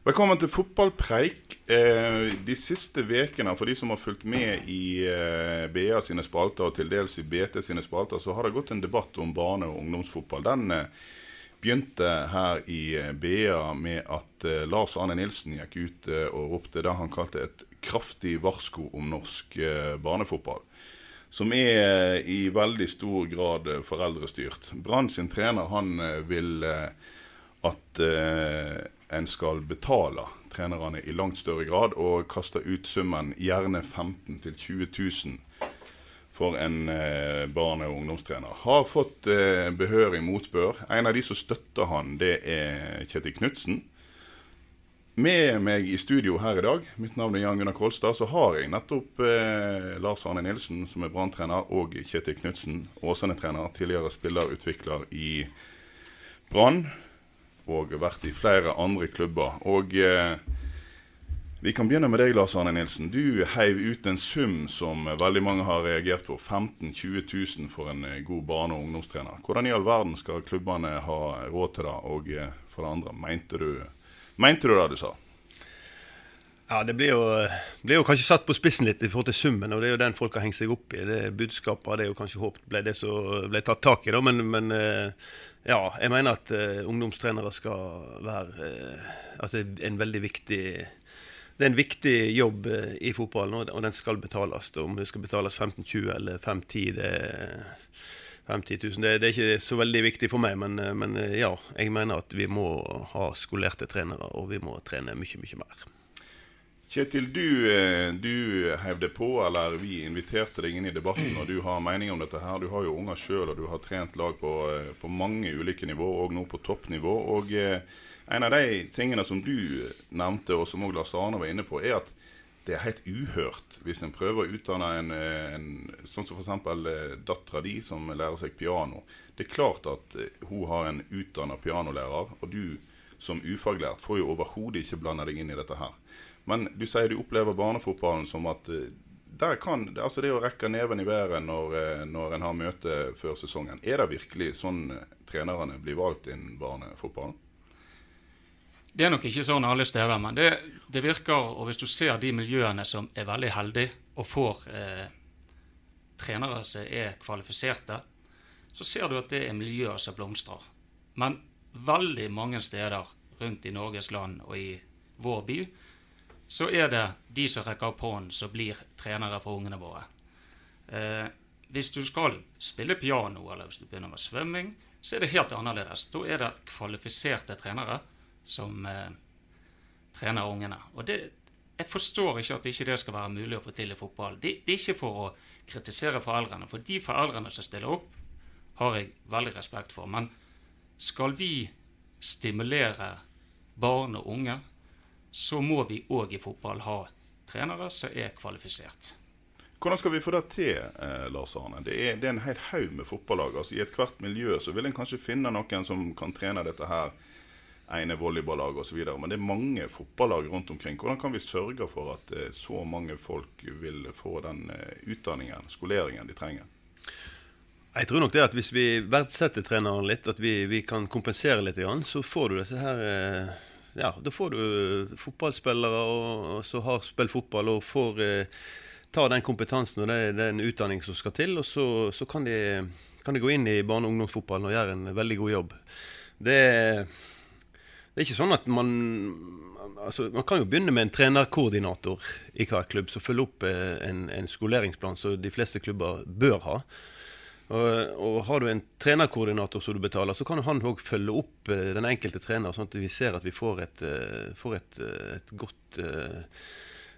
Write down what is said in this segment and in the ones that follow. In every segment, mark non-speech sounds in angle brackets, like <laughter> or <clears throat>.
Velkommen til fotballpreik. Eh, de siste ukene, for de som har fulgt med i eh, BA sine spalter og til dels i BT sine spalter, så har det gått en debatt om barne- og ungdomsfotball. Den eh, begynte her i eh, BA med at Lars Arne Nilsen gikk ut og ropte det han kalte et kraftig varsko om norsk barnefotball. Som er i veldig stor grad foreldrestyrt. Brann sin trener han vil at en skal betale trenerne i langt større grad, og kaste ut summen gjerne 15 000-20 000 for en eh, barne- og ungdomstrener. Har fått eh, behørig motbør. En av de som støtter han, det er Kjetil Knutsen. Med meg i studio her i dag, mitt navn er Jan Gunnar Kolstad, så har jeg nettopp eh, Lars Arne Nilsen, som er Brann-trener, og Kjetil Knutsen, Åsane-trener, tidligere spillerutvikler i Brann og vært i flere andre klubber. Og eh, vi kan begynne med deg, Lars Arne Nilsen. Du heiv ut en sum som veldig mange har reagert på. 15 000-20 000 for en eh, god barne- og ungdomstrener. Hvordan i all verden skal klubbene ha råd til det? Og eh, for det andre, mente du, mente du det du sa? Ja, Det blir jo, blir jo kanskje satt på spissen litt i forhold til summen, og det er jo den folk har hengt seg opp i. Det budskapet hadde jeg jo kanskje håpet ble det som ble tatt tak i, da, men, men eh, ja, jeg mener at uh, ungdomstrenere skal være uh, altså en veldig viktig Det er en viktig jobb uh, i fotballen, og, den skal betales. Om det skal betales 15-20 eller 5 10 det er 5 10 000, det, det, er ikke så veldig viktig for meg, men, men ja, jeg mener at vi må ha skolerte trenere, og vi må trene mye, mye mer. Kjetil, du, du hevde på, eller vi inviterte deg inn i debatten, og du har mening om dette her. Du har jo unger sjøl, og du har trent lag på, på, mange ulike nivå, og nå på toppnivå. Og en av de tingene som du nevnte, og som òg Lars Arne var inne på, er at det er helt uhørt hvis en prøver å utdanne en, en sånn som f.eks. dattera di, som lærer seg piano. Det er klart at hun har en utdanna pianolærer, og du som ufaglært får jo overhodet ikke blande deg inn i dette her. Men du sier du opplever barnefotballen som at der kan, altså det å rekke neven i været når, når en har møte før sesongen. Er det virkelig sånn trenerne blir valgt innen barnefotballen? Det er nok ikke sånn alle steder, men det, det, virker Og hvis du ser de miljøene som er veldig heldige og får eh, trenere som er kvalifiserte, så ser du at det er miljøer som blomstrer. Men veldig mange steder rundt i Norges land og i vår by så er det de som rekker opp hånden, som blir trenere for ungene våre. Eh, hvis du skal spille piano, eller hvis du begynner med svømming, så er det helt annerledes. Da er det kvalifiserte trenere som eh, trener ungene. Og det, jeg forstår ikke at ikke det skal være mulig å få til i fotball. Det, det er ikke for å kritisere foreldrene, for de foreldrene som stiller opp, har jeg veldig respekt for. Men skal vi stimulere barn og unge så må vi òg i fotball ha trenere som er kvalifisert. Hvordan skal vi få det til, eh, Lars Arne? Det er, det er en hel haug med fotballag. Altså, I ethvert miljø så vil en kanskje finne noen som kan trene dette her ene volleyballag osv. Men det er mange fotballag rundt omkring. Hvordan kan vi sørge for at eh, så mange folk vil få den eh, utdanningen, skoleringen, de trenger? Jeg tror nok det at hvis vi verdsetter treneren litt, at vi, vi kan kompensere litt, så får du disse her eh, ja, da får du fotballspillere og, som har spilt fotball og får eh, ta den kompetansen og det, den utdanningen som skal til, og så, så kan, de, kan, de, gå inn i barne- og ungdomsfotballen og gjøre en veldig god jobb. Det, det er ikke sånn at man altså, Man kan jo begynne med en trenerkoordinator i hver klubb som følger opp eh, en, en skoleringsplan som de fleste klubber bør ha. Og, og, Har du en trenerkoordinator som du betaler, så kan han òg følge opp eh, den enkelte trener, sånn at vi ser at vi får et, eh, får et, et godt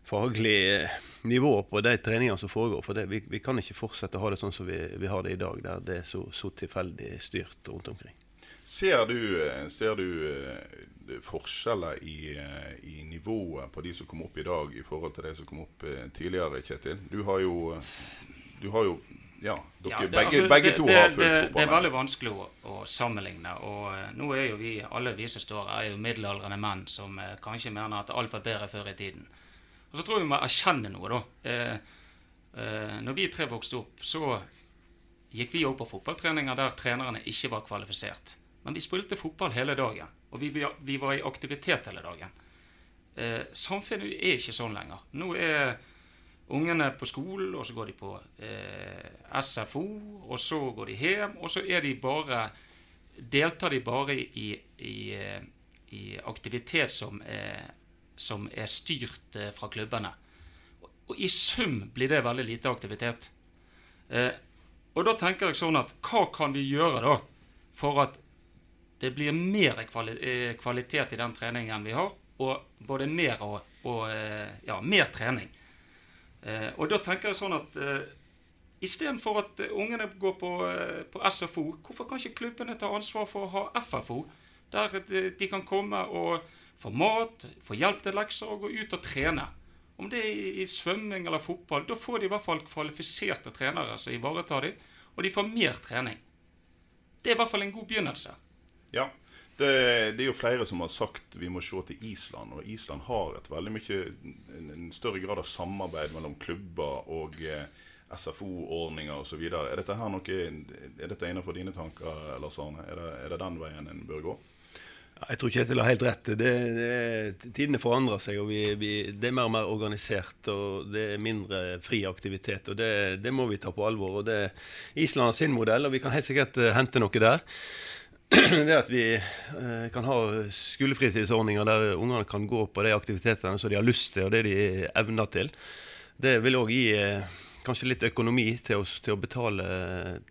faglig nivå på de treningene som foregår. For det, vi, vi, kan ikke fortsette å ha det sånn som vi, vi har det i dag, der det er så, så tilfeldig styrt rundt omkring. Ser du, ser du forskjeller i, i, nivået på de som kom opp i dag, i forhold til de som kom opp tidligere, Kjetil? Du har jo, du har jo ja, dere, ja, det, begge, altså, begge, to det, har fulgt fotball. Det er veldig vanskelig å, å, sammenligne. Og uh, nå er jo vi, alle vi som står her, er jo middelaldrende menn som uh, kanskje mener at alt var bedre før i tiden. Og så tror jeg vi må erkjenne noe, da. Uh, når vi tre vokste opp, så gikk vi opp på fotballtreninger der trenerne ikke var kvalifisert. Men vi spilte fotball hele dagen, og vi, vi var i aktivitet hele dagen. samfunnet er ikke sånn lenger. Nå er ungene på skolen, og så går de på eh, SFO, og så går de hjem, og så er de bare deltar de bare i, i, eh, i aktivitet som er, som er styrt eh, fra klubbene. Og, og, i sum blir det veldig lite aktivitet. Eh, og da tenker jeg sånn at hva kan vi gjøre da for at det blir mer kvali kvalitet i den treningen vi har, og både mer og, og eh, ja, mer trening. Eh, og da tenker jeg sånn at eh, istedenfor at eh, ungene går på, eh, på, SFO, hvorfor kan ikke klubbene ta ansvar for å ha FFO? Der de kan komme og få mat, få hjelp til lekser og gå ut og trene. Om det er i, i svømming eller fotball, da får de i hvert fall kvalifiserte trenere som ivaretar dem, og de får mer trening. Det er i hvert fall en god begynnelse. Ja, det, det, er jo flere som har sagt vi må se til Island. Og Island har et veldig mye, en større grad av samarbeid mellom klubber og eh, SFO-ordninger osv. Er dette her noe, er dette innenfor dine tanker, Lars Arne? Er det, er det den veien en bør gå? Jeg tror Kjetil har helt rett. Det, det, tidene forandrer seg. og vi, vi, Det er mer og mer organisert og det er mindre fri aktivitet. og Det, det må vi ta på alvor. og det, Island har sin modell, og vi kan helt sikkert uh, hente noe der. <clears throat> det at vi eh, kan ha skolefritidsordninger der ungene kan gå på de aktivitetene som de har lyst til, og det de evner til. Det vil òg gi eh, kanskje litt økonomi til, oss, til, å, betale,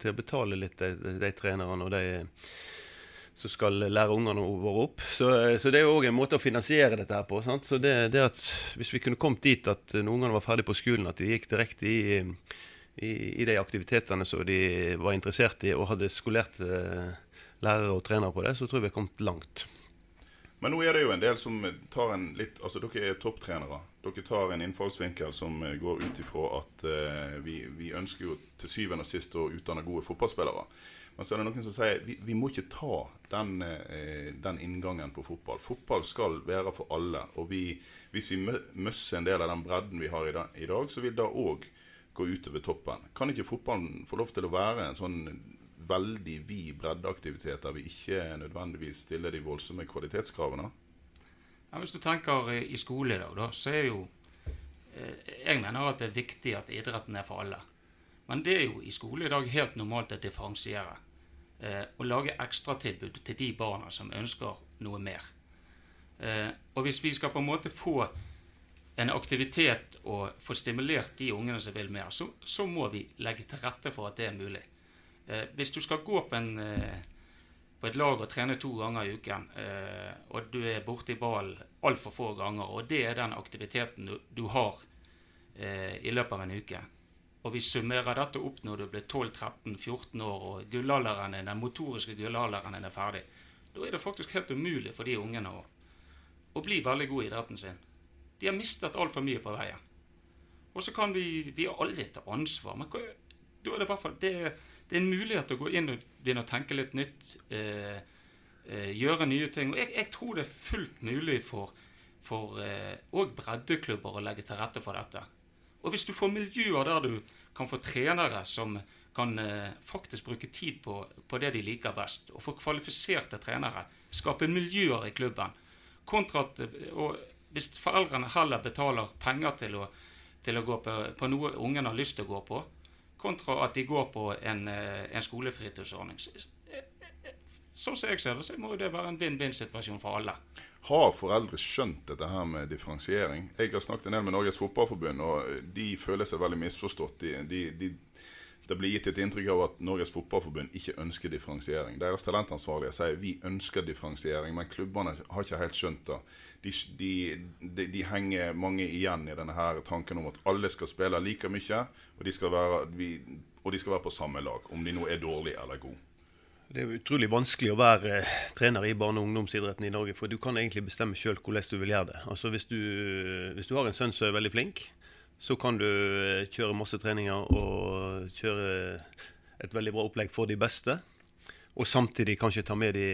til å betale litt de, de, trenerne og de som skal lære ungene våre opp. Så, så det er òg en måte å finansiere dette her på. Sant? Så det, det at Hvis vi kunne kommet dit at når ungene var ferdig på skolen, at de gikk direkte i, i, i de aktivitetene som de var interessert i, og hadde skolert eh, lærere og trenere på det, så tror jeg vi har kommet langt. Men nå er det jo en del som tar en litt Altså dere er topptrenere. Dere tar en innfallsvinkel som går ut ifra at uh, vi, vi, ønsker jo til syvende og sist å utdanne gode fotballspillere. Men så er det noen som sier vi, vi må ikke ta den, uh, den, inngangen på fotball. Fotball skal være for alle. Og vi, hvis vi møsser en del av den bredden vi har i, da, i dag, så vil det òg gå utover toppen. Kan ikke fotballen få lov til å være en sånn veldig vid breddeaktivitet der vi ikke nødvendigvis stiller de voldsomme kvalitetskravene? Ja, hvis du tenker i skole, da, så er jo eh, Jeg mener at det er viktig at idretten er for alle. Men det er jo i skole i dag helt normalt å differensiere. Eh, og lage ekstratilbud til de barna som ønsker noe mer. Eh, og hvis vi skal på en måte få en aktivitet og få stimulert de ungene som vil mer, så, så må vi legge til rette for at det er mulig. Eh, hvis du skal gå på, en, eh, på, et lag og trene to ganger i uken, eh, og du er borti ballen altfor få ganger, og det er den aktiviteten du, du har i løpet av en uke, og vi summerer dette opp når du blir 12-13-14 år og gullalderen den motoriske gullalderen er ferdig, da er det faktisk helt umulig for de ungene å, å bli veldig gode i idretten sin. De har mistet altfor mye på veien. Og så kan vi Vi har alle ta ansvar. Men da er det i hvert fall det det er en mulighet til å gå inn og begynne å tenke litt nytt. Eh, eh, gjøre nye ting. Og jeg, jeg, tror det er fullt mulig for, for eh, breddeklubber å legge til rette for dette. Og hvis du får miljøer der du kan få trenere som kan eh, faktisk bruke tid på, på, det de liker best, og få kvalifiserte trenere, skape miljøer i klubben, kontra at og hvis foreldrene heller betaler penger til å, til å gå på, på noe ungen har lyst til å gå på, kontra at de går på en, eh, en skolefritidsordning. sånn som jeg ser det, så må det være en vinn-vinn-situasjon for alle. Har foreldre skjønt dette her med differensiering? Jeg har snakket en del med Norges Fotballforbund, og de føler seg veldig misforstått. De, de, de, det blir gitt et inntrykk av at Norges Fotballforbund ikke ønsker differensiering. Deres talentansvarlige sier vi ønsker differensiering, men klubbene har ikke helt skjønt det. De, de, de, henger mange igjen i denne her tanken om at alle skal spille like mye, og de skal være, vi, og de skal være på samme lag, om de nå er dårlige eller gode. Det er utrolig vanskelig å være eh, trener i barne- og ungdomsidretten i Norge, for du kan egentlig bestemme sjøl hvordan du vil gjøre det. Altså hvis du, hvis du har en sønn som er veldig flink, så kan du eh, kjøre masse treninger og kjøre et veldig bra opplegg for de beste. Og samtidig kanskje ta med de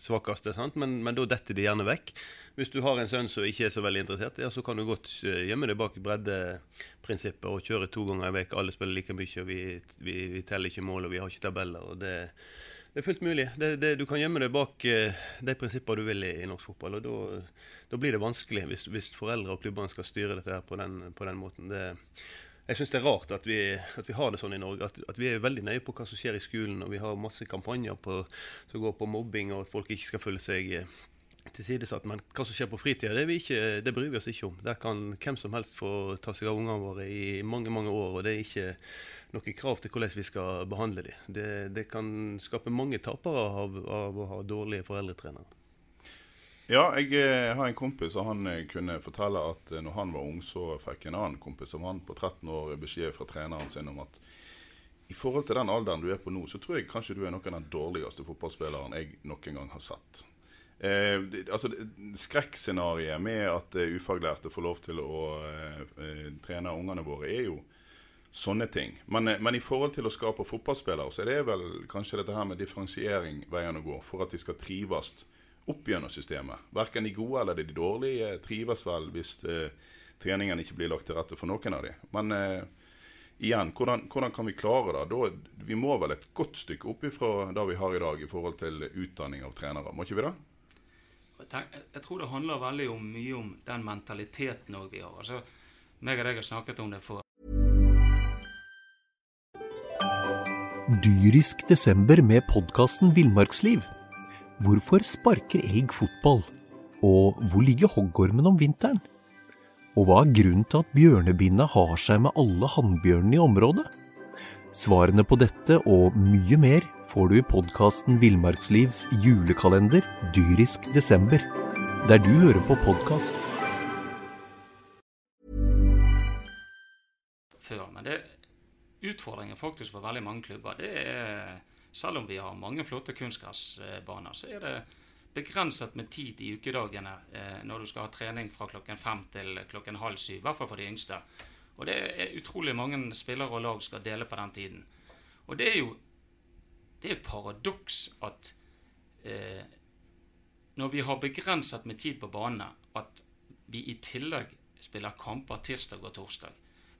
svakeste, men, men, da detter de gjerne vekk. Hvis du har en sønn som ikke er så veldig interessert, ja, så kan du godt eh, gjemme deg bak breddeprinsippet og kjøre to ganger i veka. Alle spiller like mye, og vi, vi, vi, teller ikke mål, og vi har ikke tabeller. og det, det er fullt mulig. Det, det, du kan gjemme deg bak uh, de prinsippene du vil i, i norsk fotball. og da blir det vanskelig hvis, hvis foreldre og klubbene skal styre dette her på den, på den måten. Det, jeg syns det er rart at vi, at vi, har det sånn i Norge. At, at, vi er veldig nøye på hva som skjer i skolen. Og vi har masse kampanjer på, som går på mobbing, og at folk ikke skal føle seg eh, satt. Men hva som skjer på fritida, det, det, bryr vi oss ikke om. Der kan hvem som helst få ta seg av ungene våre i mange mange år. Og det er ikke noe krav til hvordan vi skal behandle dem. Det, det kan skape mange tapere av, av å ha dårlige foreldretrenere. Ja, jeg eh, har en kompis, og han eh, kunne fortelle at eh, når han var ung, så fikk en annen kompis som han på 13 år beskjed fra treneren sin om at i forhold til den alderen du er på nå, så tror jeg kanskje du er noen av den dårligste fotballspilleren jeg noen gang har sett. Eh, altså Skrekkscenarioet med at uh, ufaglærte får lov til å uh, trene ungene våre, er jo sånne ting. Men, uh, men, i forhold til å skape fotballspillere, så er det vel kanskje dette her med differensiering veien å gå for at de skal trives opp gjennom systemet. Verken de gode eller de dårlige trives vel hvis treningen ikke blir lagt til rette for noen av dem. Men igjen, hvordan, hvordan, kan vi klare det? Da, vi må vel et godt stykke opp ifra det vi har i dag i forhold til utdanning av trenere, må ikke vi det? Jeg tror det handler veldig om, mye om den mentaliteten òg vi har. Altså, meg og deg har snakket om det for Dyrisk desember med podkasten Villmarksliv. Hvorfor sparker elg fotball? Og hvor ligger hoggormen om vinteren? Og hva er grunnen til at bjørnebinna har seg med alle hannbjørnene i området? Svarene på dette og mye mer får du i podkasten Villmarkslivs julekalender dyrisk desember, der du hører på podkast. Men det utfordringen faktisk for veldig mange klubber, det er selv om vi har mange flotte kunstgressbaner, så er det begrenset med tid i ukedagene eh, når du skal ha trening fra klokken fem til klokken halv syv. I hvert fall for de yngste. Og det er utrolig mange spillere og lag skal dele på den tiden. Og det er jo det er et paradoks at eh, når vi har begrenset med tid på banene, at vi i tillegg spiller kamper tirsdag og torsdag.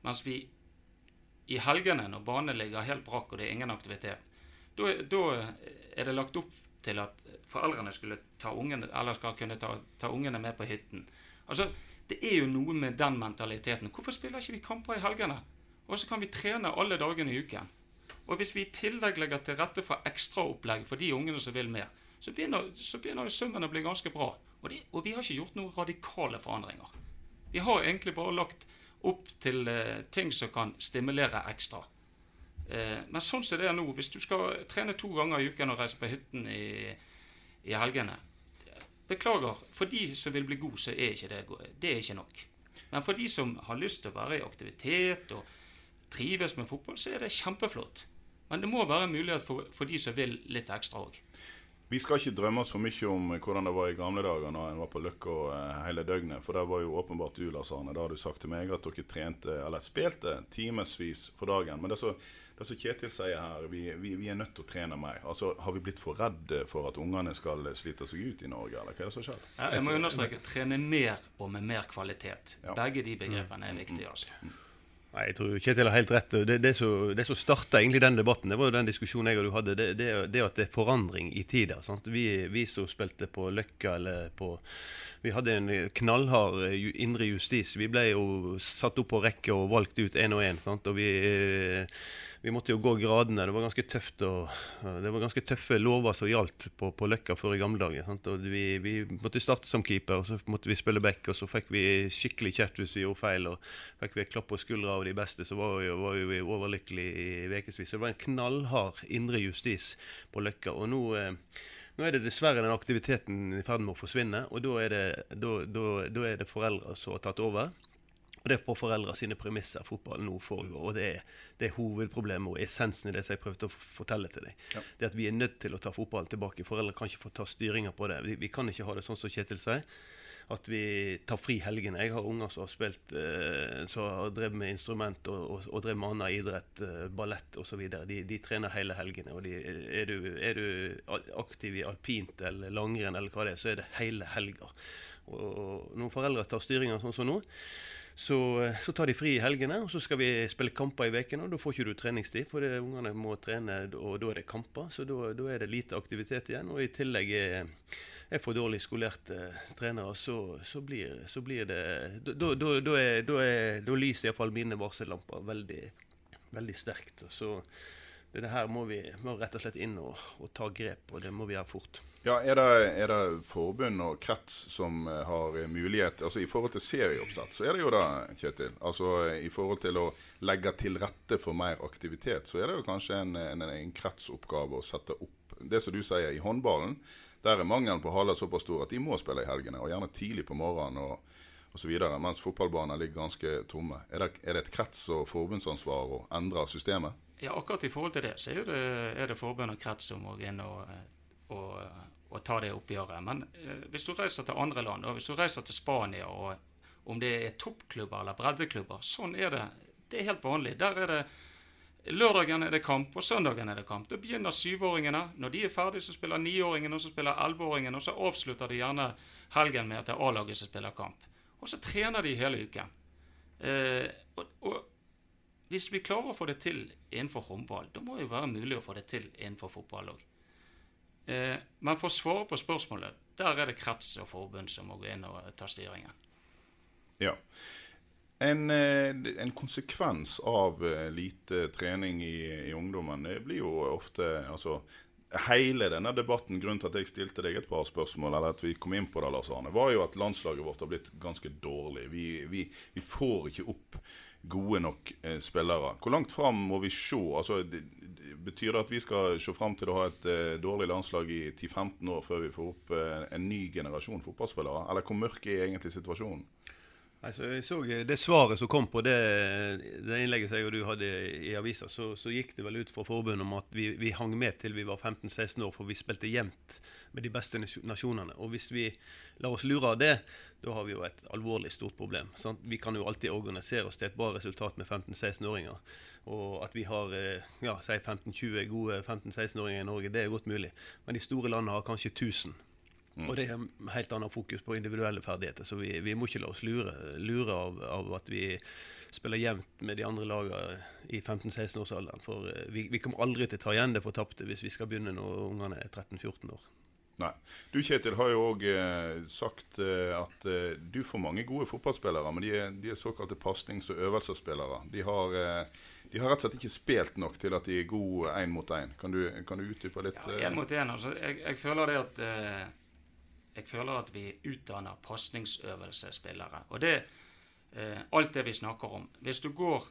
Mens vi i helgene, når banen ligger helt brakk og det er ingen aktivitet, da, er det lagt opp til at foreldrene skulle ta ungene, eller skal kunne ta, ta ungene med på hytten. Altså, Det er jo noe med den mentaliteten. Hvorfor spiller ikke vi kamper i helgene? Og så kan vi trene alle dagene i uken. Og hvis vi i tillegg legger til rette for ekstraopplegg for de ungene som vil mer, så begynner, så begynner jo summen å bli ganske bra. Og, de, og, vi har ikke gjort noen radikale forandringer. Vi har egentlig bare lagt opp til eh, ting som kan stimulere ekstra. Eh, men sånn som det er nå, hvis du skal trene to ganger i uken og reise på hytten i, i helgene Beklager. For de som vil bli gode, så er ikke det, det er ikke nok. Men for de som har lyst til å være i aktivitet og trives med fotball, så er det kjempeflott. Men det må være en mulighet for, for de som vil litt ekstra òg. Vi skal ikke drømme for mye om hvordan det var i gamle dager når en var på Løkka eh, hele døgnet. For det var jo åpenbart du, Lars Arne. Da har du sagt til meg at dere trente, eller spilte timevis for dagen. Men det er så det som Kjetil sier her, vi, vi, vi, er nødt til å trene mer. Altså, Har vi blitt for redde for at ungene skal slite seg ut i Norge, eller hva er det som skjer? Ja, jeg må understreke trene mer og med mer kvalitet. Ja. Begge de begrepene er viktige. altså. Mm. Nei, Jeg tror Kjetil har helt rett. Det, det, som, det som starta egentlig den debatten, det var jo den diskusjonen jeg og du hadde, det, det, det at det er forandring i. Sant? Vi, vi som spilte på Løkka eller på Vi hadde en knallhard eh, indre justis. Vi ble jo satt opp på rekke og valgt ut én og én. Og vi vi måtte jo gå gradene. Det var ganske tøft og, det var ganske tøffe lover som gjaldt på, på Løkka før i gamle dager. Vi, vi, måtte starte som keeper, og så måtte vi spille back, og så fikk vi skikkelig kjeft hvis vi gjorde feil. og Fikk vi et klapp på skuldra av de beste, så var, jo, var vi overlykkelige i ukevis. Det var en knallhard indre justis på Løkka. og nå... Nå er det dessverre den aktiviteten i ferd med å forsvinne, og da er det, da, da, da er det foreldre som har tatt over. Og det er på foreldre sine premisser fotballen nå foregår. Og det er, det er, hovedproblemet og essensen i det som jeg prøvde å fortelle til deg. Ja. Det at vi er nødt til å ta fotballen tilbake. Foreldre kan ikke få ta styringa på det. Vi, vi, kan ikke ha det sånn som Kjetil sier. At vi tar fri helgene. Jeg har unger som har spilt eh, som har drevet med instrument og, og, og drevet med annen idrett, eh, ballett osv. De, de trener hele helgene. og de, er, du, er, du, aktiv i alpint eller langrenn eller hva det er, så er det hele helga. Og, når foreldre tar styringa sånn som nå, så, så, tar de fri i helgene, og så skal vi spille kamper i ukene. og Da får ikke du treningstid, for ungene må trene, og da er det kamper. Så da, da, er det lite aktivitet igjen. Og i tillegg er, er for dårlig skolerte trenere, så, så, blir, så blir, det Da, da, da, er, da, er, lyser iallfall mine varsellamper veldig, veldig sterkt. Så det, her må vi må rett og slett inn og, og ta grep, og det må vi gjøre fort. Ja, er det, er det, forbund og krets som eh, har mulighet altså I forhold til serieoppsett, så er det jo det, Kjetil. Altså I forhold til å legge til rette for mer aktivitet, så er det jo kanskje en, en, en kretsoppgave å sette opp Det som du sier, i håndballen, der er mangelen på haller såpass stor at de må spille i helgene, og gjerne tidlig på morgenen. og osv. Mens fotballbaner ligger ganske tomme. Er det, er det et krets- og forbundsansvar å endre systemet? Ja, akkurat i forhold til det så er det, det forbund og krets som må inn og, og, og ta det oppgjøret. Men eh, hvis du reiser til andre land, og hvis du reiser til Spania, og om det er toppklubber eller breddeklubber, sånn er det. Det er helt vanlig. Der er det Lørdagen er det kamp, og søndagen er det kamp. Da begynner syvåringene. Når de er ferdige, så spiller niåringene, og så spiller elleveåringene, og så avslutter de gjerne helgen med at det er A-laget som spiller kamp. Og så trener de hele uken. Eh, og, og, hvis vi klarer å få det til innenfor håndball, da må det jo være mulig å få det til innenfor fotball òg. Eh, men for å svare på spørsmålet, der er det krets og forbund som må gå inn og ta styringen. Ja. En, eh, en konsekvens av eh, lite trening i, i ungdommen det blir jo ofte altså, Hele denne debatten, grunnen til at jeg stilte deg et par spørsmål, eller at vi kom inn på det, Lars Arne, var jo at landslaget vårt har blitt ganske dårlig. Vi, vi, vi får ikke opp gode nok eh, spillere. Hvor langt fram må vi se? Altså, det, Betyr det at vi skal se fram til å ha et eh, dårlig landslag i 10-15 år før vi får opp eh, en ny generasjon fotballspillere? Eller hvor mørk er egentlig situasjonen? Altså, jeg så Det svaret som kom på det, det innlegget som jeg og du hadde i avisa, så, så, gikk det vel ut fra forbundet om at vi, vi hang med til vi var 15-16 år, for vi spilte jevnt med de beste nasjonene. Og hvis vi lar oss lure av det, da har vi jo et alvorlig stort problem. Sant? Vi kan jo alltid organisere oss til et bra resultat med 15-16-åringer. Og at vi har ja, ja, 15-20 gode 15-16-åringer i Norge, det er godt mulig. Men de store landene har kanskje 1000. Mm. Og det er helt annet fokus på individuelle ferdigheter. Så vi, vi må ikke la oss lure, lure av, av, at vi spiller jevnt med de andre lagene i 15-16-årsalderen. For eh, vi, vi, kommer aldri til å ta igjen det fortapte hvis vi skal begynne når ungene er 13-14 år. Nei. Du Kjetil har jo òg eh, sagt eh, at eh, du får mange gode fotballspillere, men de er, de er såkalte pasnings- og øvelsesspillere. De har, de har, rett og slett ikke spilt nok til at de er gode én mot én. Kan, kan, du utdype litt? Ja, Én mot én. Altså, jeg, jeg, føler det at jeg føler at vi utdanner pasningsøvelsesspillere. Og det eh, alt det vi snakker om. Hvis du går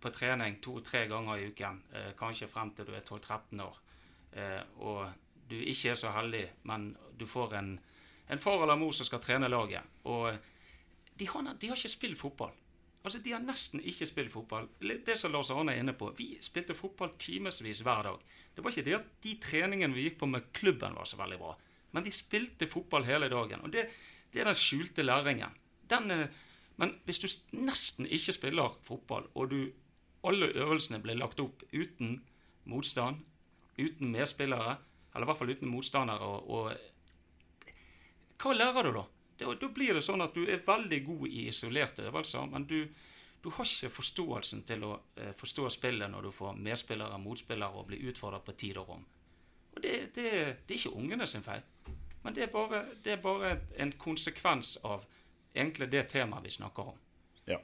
på trening to-tre ganger i uken, eh, kanskje frem til du er 12-13 år, eh, og du ikke er så heldig, men du får en, en far eller mor som skal trene laget, og de har, de har ikke spilt fotball. Altså, De har nesten ikke spilt fotball. Det som Lars Arne er inne på, Vi spilte fotball timevis hver dag. Det var ikke det at de treningene vi gikk på med klubben, var så veldig bra. Men vi spilte fotball hele dagen. Og det, det er den skjulte læringen. Den, eh, men hvis du nesten ikke spiller fotball, og du, alle øvelsene blir lagt opp uten motstand, uten medspillere, eller i hvert fall uten motstandere, og, og hva lærer du da? Da, da blir det sånn at du er veldig god i isolerte øvelser, men du, Du har ikke forståelsen til å eh, forstå spillet når du får medspillere motspillere og blir utfordret på tid og rom. Og det, det, det er ikke ungene sin feil, men det er bare, det er bare en konsekvens av egentlig det temaet vi snakker om. Ja.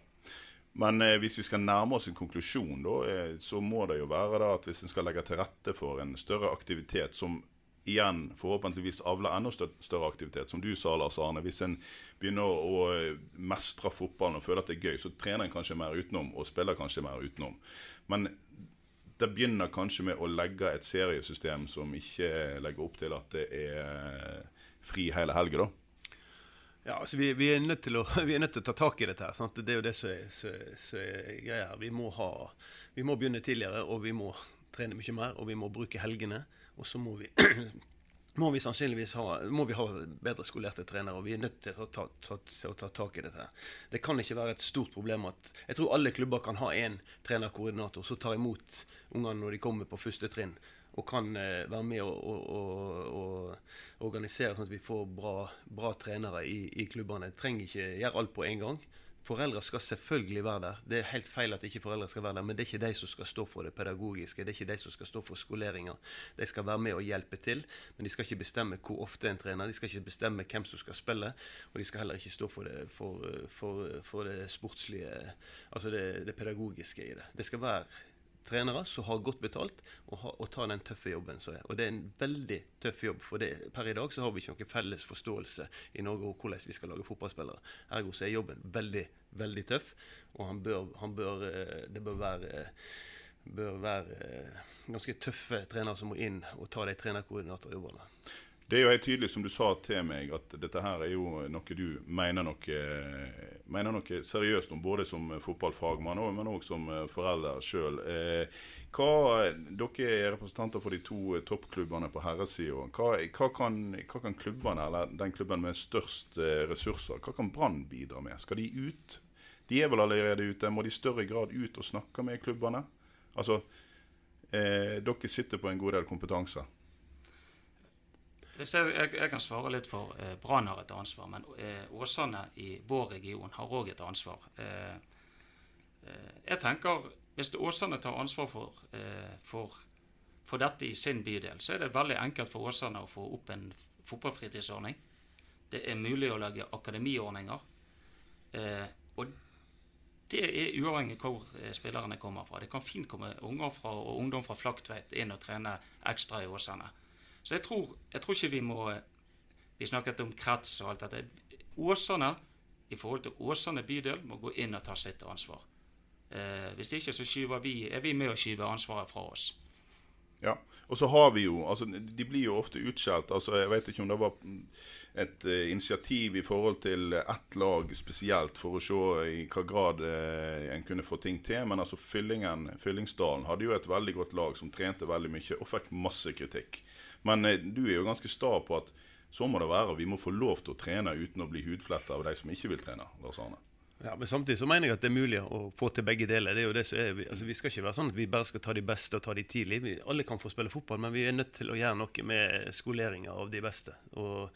Men eh, hvis vi skal nærme oss en konklusjon, da, eh, så må det jo være da at hvis en skal legge til rette for en større aktivitet som igjen forhåpentligvis avler enda større aktivitet. Som du sa, Lars Arne. Hvis en begynner å mestre fotballen og føler at det er gøy, så trener en kanskje mer utenom og spiller kanskje mer utenom. Men det begynner kanskje med å legge et seriesystem som ikke legger opp til at det er fri hele helga, da. Ja, altså vi, vi, er nødt til å, <laughs> vi nødt til å ta tak i dette. her, sant? Det er jo det som er, som er greia her. Vi må, ha, vi må begynne tidligere, og vi må trene mye mer, og vi må bruke helgene. Og så må vi, <clears throat> <clears throat> må vi sannsynligvis ha, vi ha bedre skolerte trenere. og Vi er nødt til å ta, ta, ta, ta tak i dette. Det kan ikke være et stort problem at Jeg tror alle klubber kan ha én trenerkoordinator som tar imot ungene når de kommer på første trinn. Og kan eh, være med og, og, og, og, organisere sånn at vi får bra, bra trenere i, i klubbene. Trenger ikke gjøre alt på en gang. Foreldre skal selvfølgelig være der. Det er helt feil at ikke foreldre skal være der, men det er ikke de som skal stå for det pedagogiske. Det er ikke de som skal stå for skoleringa. De skal være med og hjelpe til, men de skal ikke bestemme hvor ofte en trener. De skal ikke bestemme hvem som skal spille, og de skal heller ikke stå for det, for, for, for det sportslige, altså det, det pedagogiske i det. Det skal være trenere som har godt betalt og, ha, og tar den tøffe jobben som er. Og det er en veldig tøff jobb, for det, per i dag så har vi ikke noen felles forståelse i Norge om hvordan vi skal lage fotballspillere. Ergo så er jobben veldig, veldig tøff, og han bør, han bør, eh, det bør være bør være eh, ganske tøffe trenere som må inn og ta de trenerkoordinatorjobbene. Det er jo helt tydelig, som du sa til meg, at dette her er jo noe du mener noe, mener noe seriøst om, både som fotballfagmann og, men også som forelder sjøl. Eh, dere er representanter for de to toppklubbene på herresida. Hva, hva, kan, hva kan klubbene, eller den klubben med størst eh, ressurser, hva kan Brann bidra med? Skal de ut? De er vel allerede ute. Må de i større grad ut og snakke med klubbene? Altså, eh, dere sitter på en god del kompetanse. Hvis jeg, jeg, jeg, kan svare litt for eh, Brann har et ansvar, men eh, Åsane i vår region har òg et ansvar. Eh, eh, jeg tenker Hvis Åsane tar ansvar for, eh, for, for, dette i sin bydel, så er det veldig enkelt for Åsane å få opp en fotballfritidsordning. Det er mulig å lage akademiordninger. Eh, og det er uavhengig hvor spillerne kommer fra. Det kan fint komme unger fra, og ungdom fra Flaktveit inn og trene ekstra i Åsane. Så jeg tror, jeg tror, ikke vi må Vi snakket om krets og alt dette. Åsane, i forhold til Åsane bydel, må gå inn og ta sitt ansvar. Eh, hvis ikke så skyver vi, er vi med å skyve ansvaret fra oss. Ja, og så har vi jo altså De blir jo ofte utskjelt. altså Jeg vet ikke om det var et uh, initiativ i forhold til ett lag spesielt, for å se i hva grad uh, en kunne få ting til. Men altså Fyllingen, Fyllingsdalen hadde jo et veldig godt lag som trente veldig mye og fikk masse kritikk. Men eh, du er jo ganske sta på at så må det være. Vi må få lov til å trene uten å bli hudfletta av de som ikke vil trene. Lars Arne. Ja, men Samtidig så mener jeg at det er mulig å få til begge deler. Det er jo det som er, altså, vi skal ikke være sånn at vi bare skal ta de beste og ta de tidlig. Vi, alle kan få spille fotball, men vi er nødt til å gjøre noe med skoleringa av de beste. Og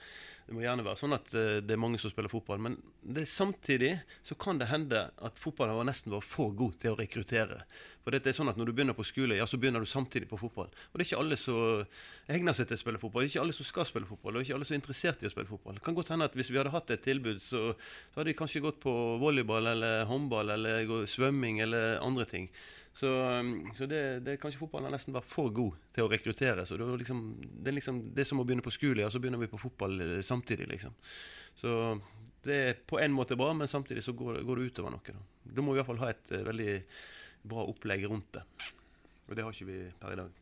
det må gjerne være sånn at uh, det er mange som spiller fotball, men det, samtidig så kan det hende at fotballen var nesten var for god til å rekruttere. For det er sånn at Når du begynner på skole, ja, så begynner du samtidig på fotball. Og Det er ikke alle som egner seg til å spille fotball. Det er ikke alle som skal spille fotball, og ikke alle som er interessert i å spille fotball. Det kan godt hende at Hvis vi hadde hatt et tilbud, så, så hadde de kanskje gått på volleyball eller håndball eller svømming eller andre ting. Så, um, så det, det, kanskje fotballen har nesten vært for god til å rekruttere. Så det, er liksom, det er liksom det som å begynne på skole, og så begynner vi på fotball eh, samtidig. liksom. Så det er på en måte bra, men samtidig så går, går det utover noe. Da. da må vi i hvert fall ha et uh, veldig bra opplegg rundt det. Og det har ikke vi per i dag.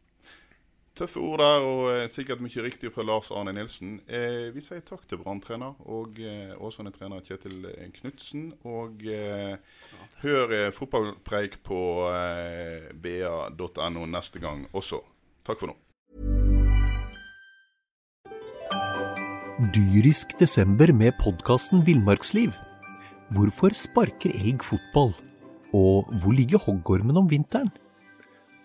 Tøffe ord der, og eh, sikkert mye riktig fra Lars Arne Nilsen. Eh, vi sier takk til Brann-trener og eh, Åsane-trener Kjetil Knutsen. Og eh, hør eh, fotballpreik på eh, ba.no neste gang også. Takk for nå. Dyrisk desember med podkasten Villmarksliv. Hvorfor sparker elg fotball? Og hvor ligger hoggormen om vinteren?